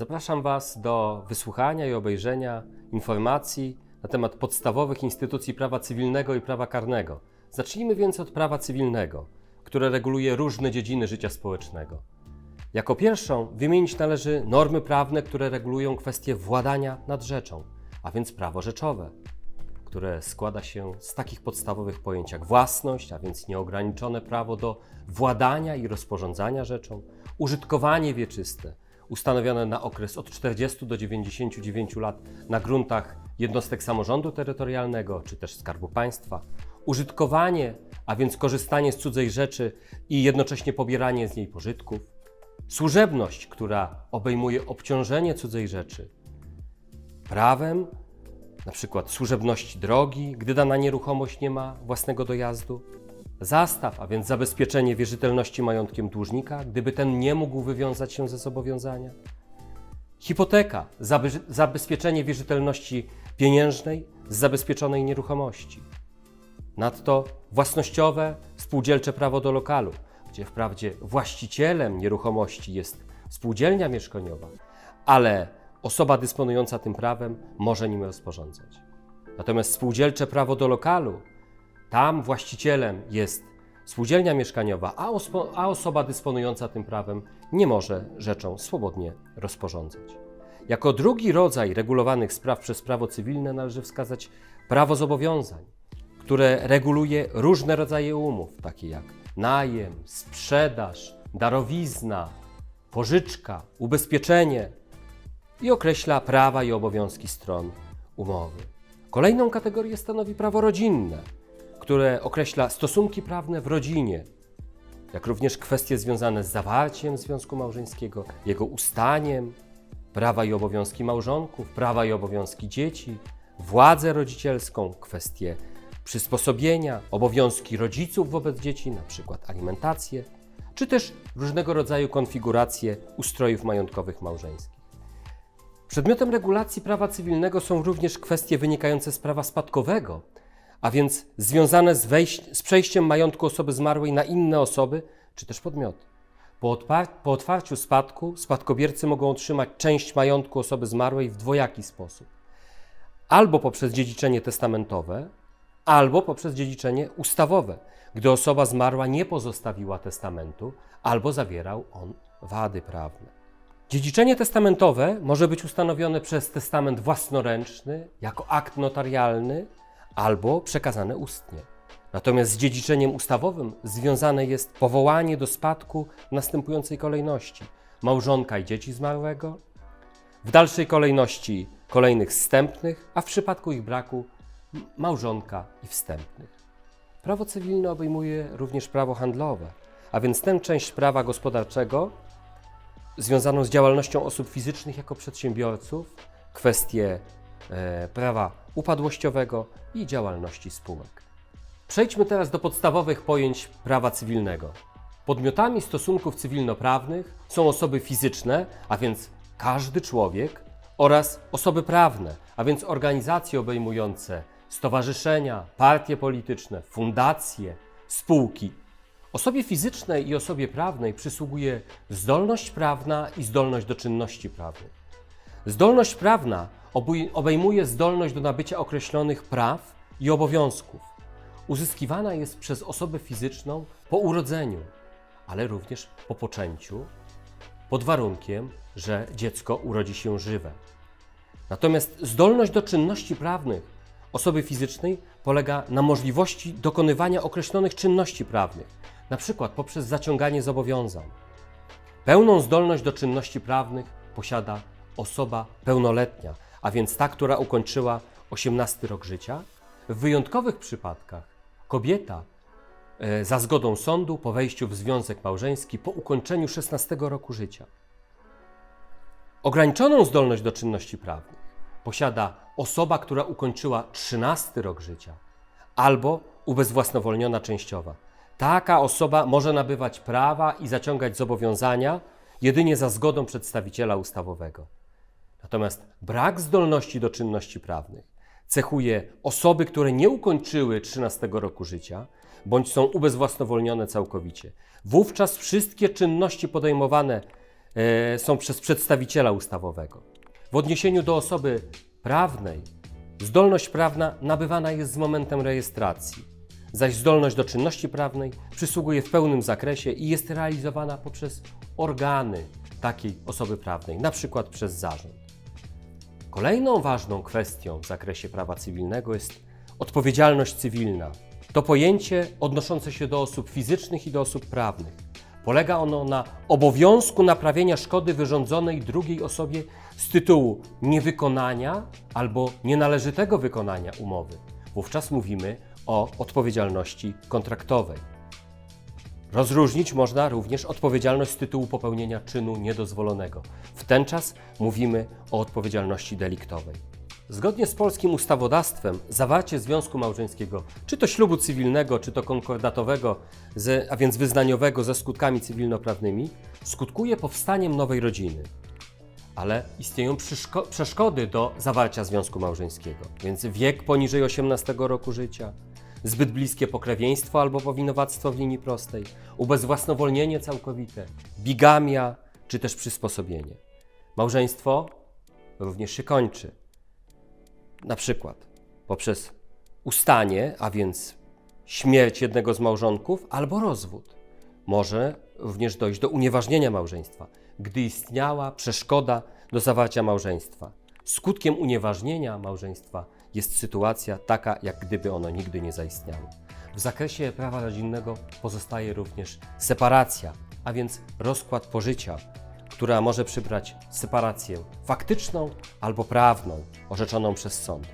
Zapraszam Was do wysłuchania i obejrzenia informacji na temat podstawowych instytucji prawa cywilnego i prawa karnego. Zacznijmy więc od prawa cywilnego, które reguluje różne dziedziny życia społecznego. Jako pierwszą wymienić należy normy prawne, które regulują kwestie władania nad rzeczą, a więc prawo rzeczowe, które składa się z takich podstawowych pojęć jak własność, a więc nieograniczone prawo do władania i rozporządzania rzeczą, użytkowanie wieczyste, ustanowione na okres od 40 do 99 lat na gruntach jednostek samorządu terytorialnego czy też Skarbu Państwa, użytkowanie, a więc korzystanie z cudzej rzeczy i jednocześnie pobieranie z niej pożytków, służebność, która obejmuje obciążenie cudzej rzeczy, prawem, na przykład służebności drogi, gdy dana nieruchomość nie ma własnego dojazdu, zastaw, a więc zabezpieczenie wierzytelności majątkiem dłużnika, gdyby ten nie mógł wywiązać się ze zobowiązania, hipoteka, zabe- zabezpieczenie wierzytelności pieniężnej z zabezpieczonej nieruchomości. Nadto własnościowe, spółdzielcze prawo do lokalu, gdzie wprawdzie właścicielem nieruchomości jest spółdzielnia mieszkaniowa, ale osoba dysponująca tym prawem może nim rozporządzać. Natomiast spółdzielcze prawo do lokalu, tam właścicielem jest spółdzielnia mieszkaniowa, a, ospo- a osoba dysponująca tym prawem nie może rzeczą swobodnie rozporządzać. Jako drugi rodzaj regulowanych spraw przez prawo cywilne należy wskazać prawo zobowiązań, które reguluje różne rodzaje umów, takie jak najem, sprzedaż, darowizna, pożyczka, ubezpieczenie i określa prawa i obowiązki stron umowy. Kolejną kategorię stanowi prawo rodzinne, które określa stosunki prawne w rodzinie, jak również kwestie związane z zawarciem związku małżeńskiego, jego ustaniem, prawa i obowiązki małżonków, prawa i obowiązki dzieci, władzę rodzicielską, kwestie przysposobienia, obowiązki rodziców wobec dzieci, na przykład alimentacje, czy też różnego rodzaju konfiguracje ustrojów majątkowych małżeńskich. Przedmiotem regulacji prawa cywilnego są również kwestie wynikające z prawa spadkowego, a więc związane z, z przejściem majątku osoby zmarłej na inne osoby czy też podmioty. Po, po otwarciu spadku spadkobiercy mogą otrzymać część majątku osoby zmarłej w dwojaki sposób. Albo poprzez dziedziczenie testamentowe, albo poprzez dziedziczenie ustawowe, gdy osoba zmarła nie pozostawiła testamentu, albo zawierał on wady prawne. Dziedziczenie testamentowe może być ustanowione przez testament własnoręczny, jako akt notarialny, albo przekazane ustnie. Natomiast z dziedziczeniem ustawowym związane jest powołanie do spadku w następującej kolejności: małżonka i dzieci zmarłego, w dalszej kolejności kolejnych wstępnych, a w przypadku ich braku małżonka i wstępnych. Prawo cywilne obejmuje również prawo handlowe, a więc tę część prawa gospodarczego związaną z działalnością osób fizycznych jako przedsiębiorców, kwestie e, prawa upadłościowego i działalności spółek. Przejdźmy teraz do podstawowych pojęć prawa cywilnego. Podmiotami stosunków cywilnoprawnych są osoby fizyczne, a więc każdy człowiek, oraz osoby prawne, a więc organizacje obejmujące stowarzyszenia, partie polityczne, fundacje, spółki. Osobie fizycznej i osobie prawnej przysługuje zdolność prawna i zdolność do czynności prawnych. Zdolność prawna obejmuje zdolność do nabycia określonych praw i obowiązków. Uzyskiwana jest przez osobę fizyczną po urodzeniu, ale również po poczęciu, pod warunkiem, że dziecko urodzi się żywe. Natomiast zdolność do czynności prawnych osoby fizycznej polega na możliwości dokonywania określonych czynności prawnych, na przykład poprzez zaciąganie zobowiązań. Pełną zdolność do czynności prawnych posiada osoba pełnoletnia, a więc ta, która ukończyła 18 rok życia. W wyjątkowych przypadkach kobieta e, za zgodą sądu po wejściu w związek małżeński po ukończeniu 16 roku życia. Ograniczoną zdolność do czynności prawnych posiada osoba, która ukończyła 13 rok życia albo ubezwłasnowolniona częściowa. Taka osoba może nabywać prawa i zaciągać zobowiązania jedynie za zgodą przedstawiciela ustawowego. Natomiast brak zdolności do czynności prawnych, cechuje osoby, które nie ukończyły 13 roku życia bądź są ubezwłasnowolnione całkowicie. Wówczas wszystkie czynności podejmowane e, są przez przedstawiciela ustawowego. W odniesieniu do osoby prawnej, zdolność prawna nabywana jest z momentem rejestracji, zaś zdolność do czynności prawnej przysługuje w pełnym zakresie i jest realizowana poprzez organy takiej osoby prawnej, przykład przez zarząd. Kolejną ważną kwestią w zakresie prawa cywilnego jest odpowiedzialność cywilna. To pojęcie odnoszące się do osób fizycznych i do osób prawnych. Polega ono na obowiązku naprawienia szkody wyrządzonej drugiej osobie z tytułu niewykonania albo nienależytego wykonania umowy. Wówczas mówimy o odpowiedzialności kontraktowej. Rozróżnić można również odpowiedzialność z tytułu popełnienia czynu niedozwolonego. W ten czas mówimy o odpowiedzialności deliktowej. Zgodnie z polskim ustawodawstwem, zawarcie związku małżeńskiego, czy to ślubu cywilnego, czy to konkordatowego, a więc wyznaniowego ze skutkami cywilnoprawnymi, skutkuje powstaniem nowej rodziny. Ale istnieją przeszkody do zawarcia związku małżeńskiego, więc wiek poniżej 18 roku życia, zbyt bliskie pokrewieństwo albo powinowactwo w linii prostej, ubezwłasnowolnienie całkowite, bigamia czy też przysposobienie. Małżeństwo również się kończy. Na przykład poprzez ustanie, a więc śmierć jednego z małżonków albo rozwód. Może również dojść do unieważnienia małżeństwa, gdy istniała przeszkoda do zawarcia małżeństwa. Skutkiem unieważnienia małżeństwa jest sytuacja taka, jak gdyby ono nigdy nie zaistniało. W zakresie prawa rodzinnego pozostaje również separacja, a więc rozkład pożycia, która może przybrać separację faktyczną albo prawną, orzeczoną przez sąd.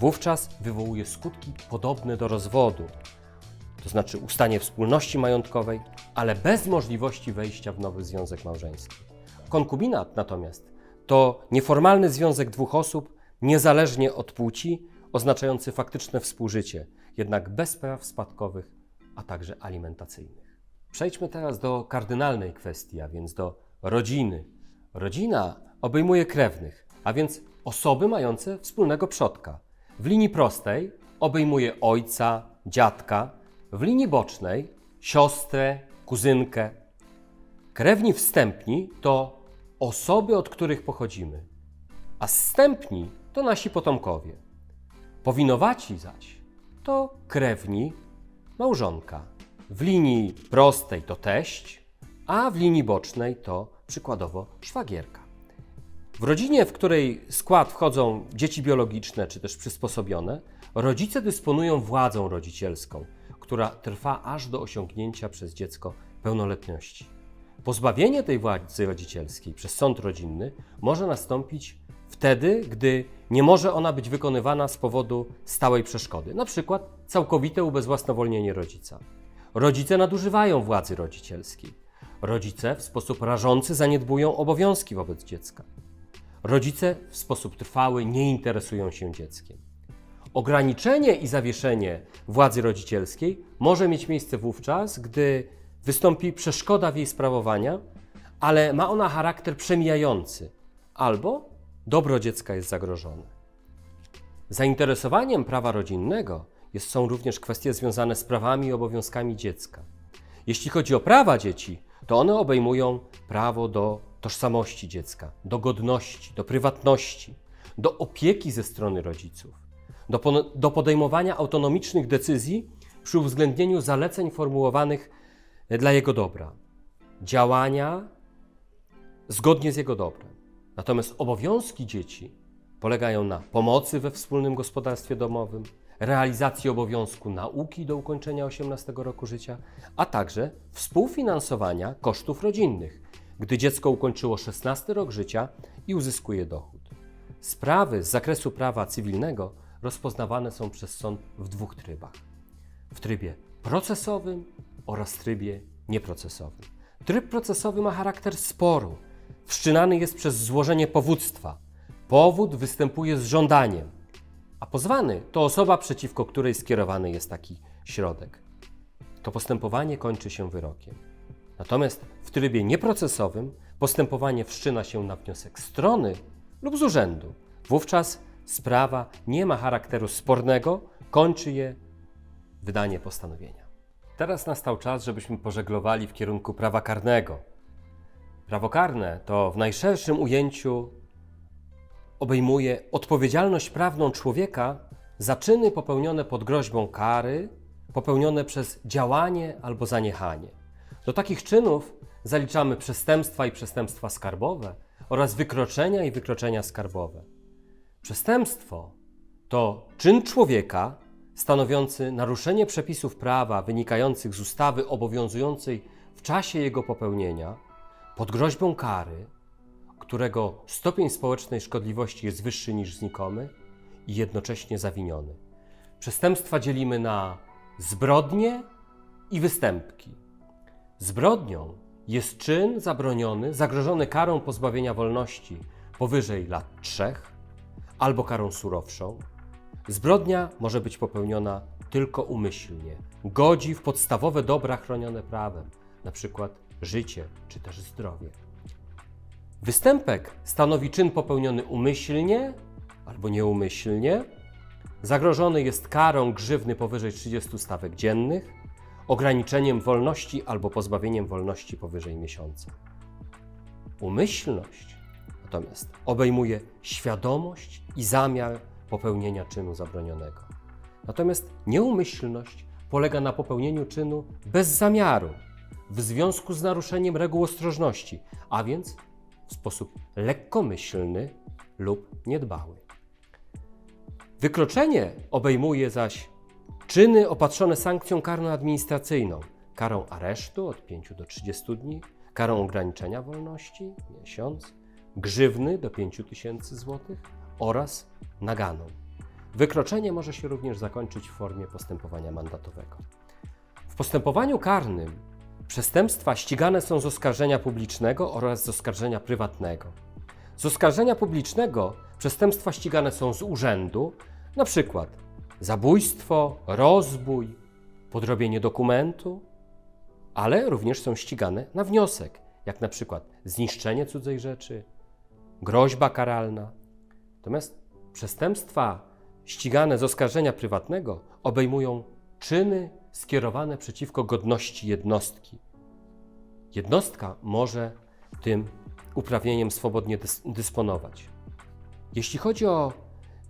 Wówczas wywołuje skutki podobne do rozwodu, to znaczy ustanie wspólności majątkowej, ale bez możliwości wejścia w nowy związek małżeński. Konkubinat natomiast to nieformalny związek dwóch osób, niezależnie od płci, oznaczający faktyczne współżycie, jednak bez praw spadkowych, a także alimentacyjnych. Przejdźmy teraz do kardynalnej kwestii, a więc do rodziny. Rodzina obejmuje krewnych, a więc osoby mające wspólnego przodka. W linii prostej obejmuje ojca, dziadka, w linii bocznej siostrę, kuzynkę. Krewni wstępni to osoby, od których pochodzimy, a zstępni to nasi potomkowie. Powinowaci zaś to krewni małżonka. W linii prostej to teść, a w linii bocznej to przykładowo szwagierka. W rodzinie, w której skład wchodzą dzieci biologiczne czy też przysposobione, rodzice dysponują władzą rodzicielską, która trwa aż do osiągnięcia przez dziecko pełnoletności. Pozbawienie tej władzy rodzicielskiej przez sąd rodzinny może nastąpić wtedy, gdy nie może ona być wykonywana z powodu stałej przeszkody, na przykład całkowite ubezwłasnowolnienie rodzica. Rodzice nadużywają władzy rodzicielskiej. Rodzice w sposób rażący zaniedbują obowiązki wobec dziecka. Rodzice w sposób trwały nie interesują się dzieckiem. Ograniczenie i zawieszenie władzy rodzicielskiej może mieć miejsce wówczas, gdy wystąpi przeszkoda w jej sprawowaniu, ale ma ona charakter przemijający albo dobro dziecka jest zagrożone. Zainteresowaniem prawa rodzinnego jest, są również kwestie związane z prawami i obowiązkami dziecka. Jeśli chodzi o prawa dzieci, to one obejmują prawo do tożsamości dziecka, do godności, do prywatności, do opieki ze strony rodziców, do, do podejmowania autonomicznych decyzji przy uwzględnieniu zaleceń formułowanych e, dla jego dobra, działania zgodnie z jego dobrem. Natomiast obowiązki dzieci polegają na pomocy we wspólnym gospodarstwie domowym, realizacji obowiązku nauki do ukończenia 18 roku życia, a także współfinansowania kosztów rodzinnych, gdy dziecko ukończyło 16 rok życia i uzyskuje dochód. Sprawy z zakresu prawa cywilnego rozpoznawane są przez sąd w dwóch trybach: w trybie procesowym oraz trybie nieprocesowym. Tryb procesowy ma charakter sporu. Wszczynany jest przez złożenie powództwa. Powód występuje z żądaniem, a pozwany to osoba, przeciwko której skierowany jest taki środek. To postępowanie kończy się wyrokiem. Natomiast w trybie nieprocesowym postępowanie wszczyna się na wniosek strony lub z urzędu. Wówczas sprawa nie ma charakteru spornego, kończy je wydanie postanowienia. Teraz nastał czas, żebyśmy pożeglowali w kierunku prawa karnego. Prawo karne to w najszerszym ujęciu obejmuje odpowiedzialność prawną człowieka za czyny popełnione pod groźbą kary, popełnione przez działanie albo zaniechanie. Do takich czynów zaliczamy przestępstwa i przestępstwa skarbowe oraz wykroczenia i wykroczenia skarbowe. Przestępstwo to czyn człowieka stanowiący naruszenie przepisów prawa wynikających z ustawy obowiązującej w czasie jego popełnienia pod groźbą kary, którego stopień społecznej szkodliwości jest wyższy niż znikomy i jednocześnie zawiniony. Przestępstwa dzielimy na zbrodnie i występki. Zbrodnią jest czyn zabroniony, zagrożony karą pozbawienia wolności powyżej lat trzech albo karą surowszą. Zbrodnia może być popełniona tylko umyślnie, godzi w podstawowe dobra chronione prawem, np. życie czy też zdrowie. Występek stanowi czyn popełniony umyślnie albo nieumyślnie. Zagrożony jest karą grzywny powyżej 30 stawek dziennych, ograniczeniem wolności albo pozbawieniem wolności powyżej miesiąca. Umyślność natomiast obejmuje świadomość i zamiar popełnienia czynu zabronionego. Natomiast nieumyślność polega na popełnieniu czynu bez zamiaru, w związku z naruszeniem reguł ostrożności, a więc w sposób lekkomyślny lub niedbały. Wykroczenie obejmuje zaś czyny opatrzone sankcją karną administracyjną, karą aresztu od 5 do 30 dni, karą ograniczenia wolności miesiąc, grzywny do 5 tysięcy złotych oraz naganą. Wykroczenie może się również zakończyć w formie postępowania mandatowego. W postępowaniu karnym przestępstwa ścigane są z oskarżenia publicznego oraz z oskarżenia prywatnego. Z oskarżenia publicznego przestępstwa ścigane są z urzędu, przykład zabójstwo, rozbój, podrobienie dokumentu, ale również są ścigane na wniosek, jak przykład zniszczenie cudzej rzeczy, groźba karalna. Natomiast przestępstwa ścigane z oskarżenia prywatnego obejmują czyny skierowane przeciwko godności jednostki. Jednostka może tym uprawnieniem swobodnie dys dysponować. Jeśli chodzi o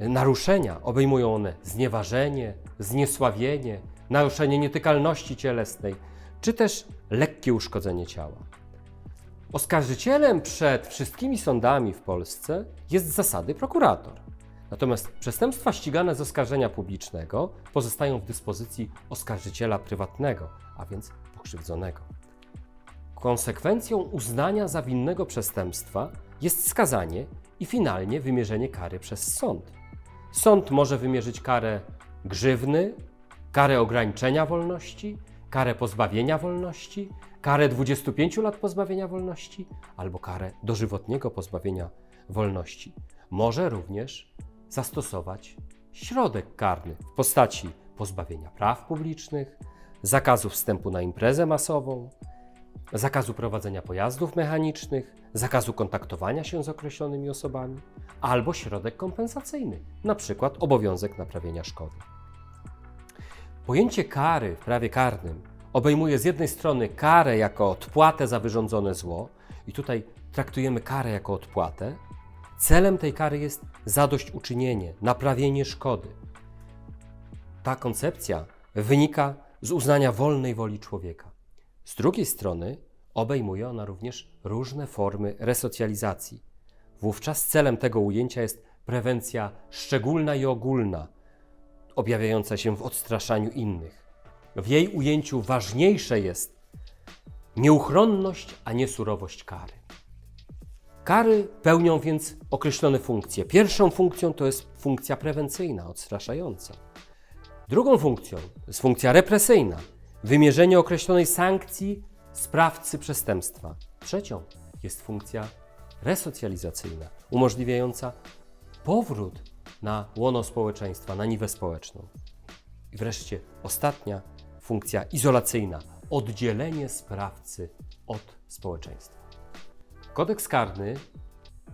naruszenia, obejmują one znieważenie, zniesławienie, naruszenie nietykalności cielesnej, czy też lekkie uszkodzenie ciała. Oskarżycielem przed wszystkimi sądami w Polsce jest z zasady prokurator. Natomiast przestępstwa ścigane z oskarżenia publicznego pozostają w dyspozycji oskarżyciela prywatnego, a więc pokrzywdzonego. Konsekwencją uznania za winnego przestępstwa jest skazanie i finalnie wymierzenie kary przez sąd. Sąd może wymierzyć karę grzywny, karę ograniczenia wolności, karę pozbawienia wolności, karę 25 lat pozbawienia wolności albo karę dożywotniego pozbawienia wolności. Może również zastosować środek karny w postaci pozbawienia praw publicznych, zakazu wstępu na imprezę masową, zakazu prowadzenia pojazdów mechanicznych, zakazu kontaktowania się z określonymi osobami, albo środek kompensacyjny, np. obowiązek naprawienia szkody. Pojęcie kary w prawie karnym obejmuje z jednej strony karę jako odpłatę za wyrządzone zło, i tutaj traktujemy karę jako odpłatę. Celem tej kary jest zadośćuczynienie, naprawienie szkody. Ta koncepcja wynika z uznania wolnej woli człowieka. Z drugiej strony obejmuje ona również różne formy resocjalizacji. Wówczas celem tego ujęcia jest prewencja szczególna i ogólna, objawiająca się w odstraszaniu innych. W jej ujęciu ważniejsze jest nieuchronność, a nie surowość kary. Kary pełnią więc określone funkcje. Pierwszą funkcją to jest funkcja prewencyjna, odstraszająca. Drugą funkcją jest funkcja represyjna, wymierzenie określonej sankcji sprawcy przestępstwa. Trzecią jest funkcja resocjalizacyjna, umożliwiająca powrót na łono społeczeństwa, na niwę społeczną. I wreszcie ostatnia funkcja izolacyjna oddzielenie sprawcy od społeczeństwa. Kodeks karny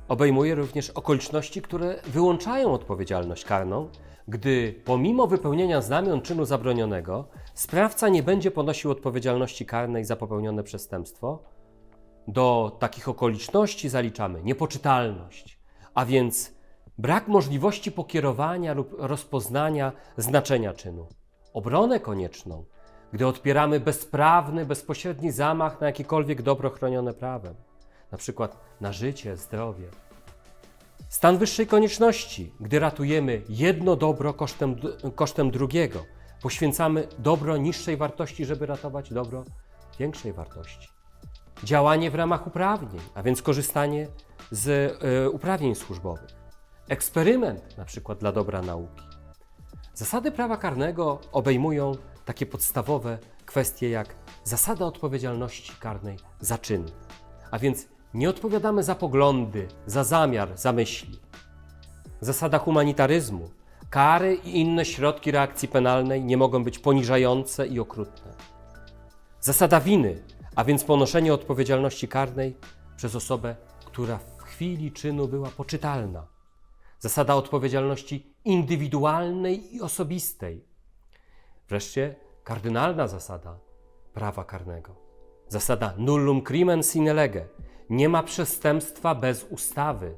obejmuje również okoliczności, które wyłączają odpowiedzialność karną, gdy pomimo wypełnienia znamion czynu zabronionego sprawca nie będzie ponosił odpowiedzialności karnej za popełnione przestępstwo. Do takich okoliczności zaliczamy niepoczytalność, a więc brak możliwości pokierowania lub rozpoznania znaczenia czynu, obronę konieczną, gdy odpieramy bezprawny, bezpośredni zamach na jakiekolwiek dobro chronione prawem, na przykład na życie, zdrowie. Stan wyższej konieczności, gdy ratujemy jedno dobro kosztem, kosztem drugiego, poświęcamy dobro niższej wartości, żeby ratować dobro większej wartości. Działanie w ramach uprawnień, a więc korzystanie z y, uprawnień służbowych. Eksperyment, na przykład dla dobra nauki. Zasady prawa karnego obejmują takie podstawowe kwestie jak zasada odpowiedzialności karnej za czyn, a więc nie odpowiadamy za poglądy, za zamiar, za myśli. Zasada humanitaryzmu. Kary i inne środki reakcji penalnej nie mogą być poniżające i okrutne. Zasada winy, a więc ponoszenie odpowiedzialności karnej przez osobę, która w chwili czynu była poczytalna. Zasada odpowiedzialności indywidualnej i osobistej. Wreszcie kardynalna zasada prawa karnego. Zasada nullum crimen sine lege. Nie ma przestępstwa bez ustawy.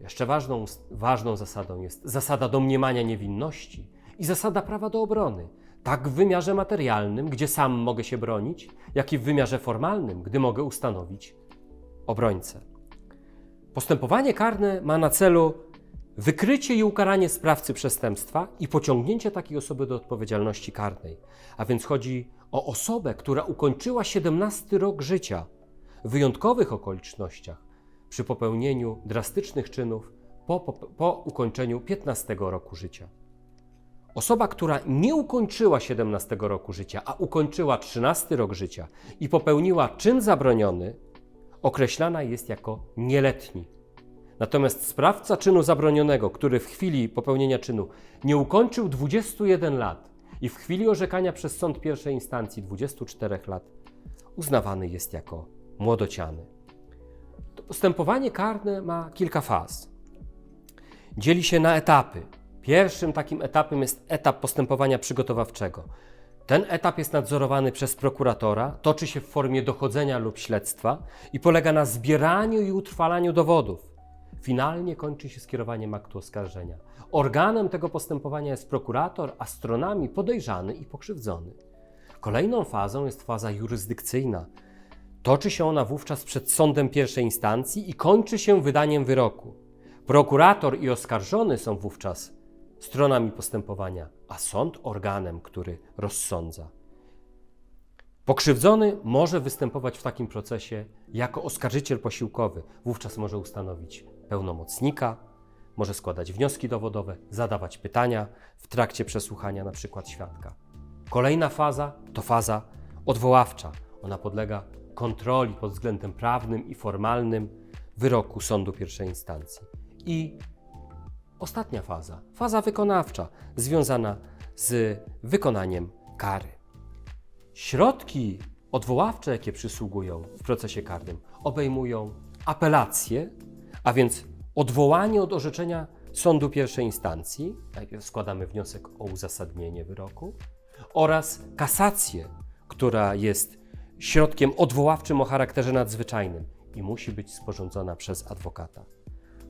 Jeszcze ważną, ważną zasadą jest zasada domniemania niewinności i zasada prawa do obrony, tak w wymiarze materialnym, gdzie sam mogę się bronić, jak i w wymiarze formalnym, gdy mogę ustanowić obrońcę. Postępowanie karne ma na celu wykrycie i ukaranie sprawcy przestępstwa i pociągnięcie takiej osoby do odpowiedzialności karnej. A więc chodzi o osobę, która ukończyła 17 rok życia w wyjątkowych okolicznościach przy popełnieniu drastycznych czynów po, po, po ukończeniu 15 roku życia. Osoba, która nie ukończyła 17 roku życia, a ukończyła 13 rok życia i popełniła czyn zabroniony, określana jest jako nieletni. Natomiast sprawca czynu zabronionego, który w chwili popełnienia czynu nie ukończył 21 lat i w chwili orzekania przez sąd pierwszej instancji 24 lat, uznawany jest jako młodociany. To postępowanie karne ma kilka faz. Dzieli się na etapy. Pierwszym takim etapem jest etap postępowania przygotowawczego. Ten etap jest nadzorowany przez prokuratora, toczy się w formie dochodzenia lub śledztwa i polega na zbieraniu i utrwalaniu dowodów. Finalnie kończy się skierowaniem aktu oskarżenia. Organem tego postępowania jest prokurator, a stronami podejrzany i pokrzywdzony. Kolejną fazą jest faza jurysdykcyjna. Toczy się ona wówczas przed sądem pierwszej instancji i kończy się wydaniem wyroku. Prokurator i oskarżony są wówczas stronami postępowania, a sąd organem, który rozsądza. Pokrzywdzony może występować w takim procesie jako oskarżyciel posiłkowy. Wówczas może ustanowić pełnomocnika, może składać wnioski dowodowe, zadawać pytania w trakcie przesłuchania przykład świadka. Kolejna faza to faza odwoławcza. Ona podlega kontroli pod względem prawnym i formalnym wyroku sądu pierwszej instancji. I ostatnia faza, faza wykonawcza, związana z wykonaniem kary. Środki odwoławcze, jakie przysługują w procesie karnym, obejmują apelację, a więc odwołanie od orzeczenia sądu pierwszej instancji, najpierw składamy wniosek o uzasadnienie wyroku, oraz kasację, która jest środkiem odwoławczym o charakterze nadzwyczajnym i musi być sporządzona przez adwokata.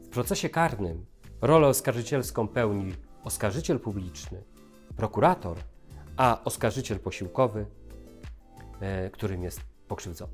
W procesie karnym rolę oskarżycielską pełni oskarżyciel publiczny, prokurator, a oskarżyciel posiłkowy, e, którym jest pokrzywdzony.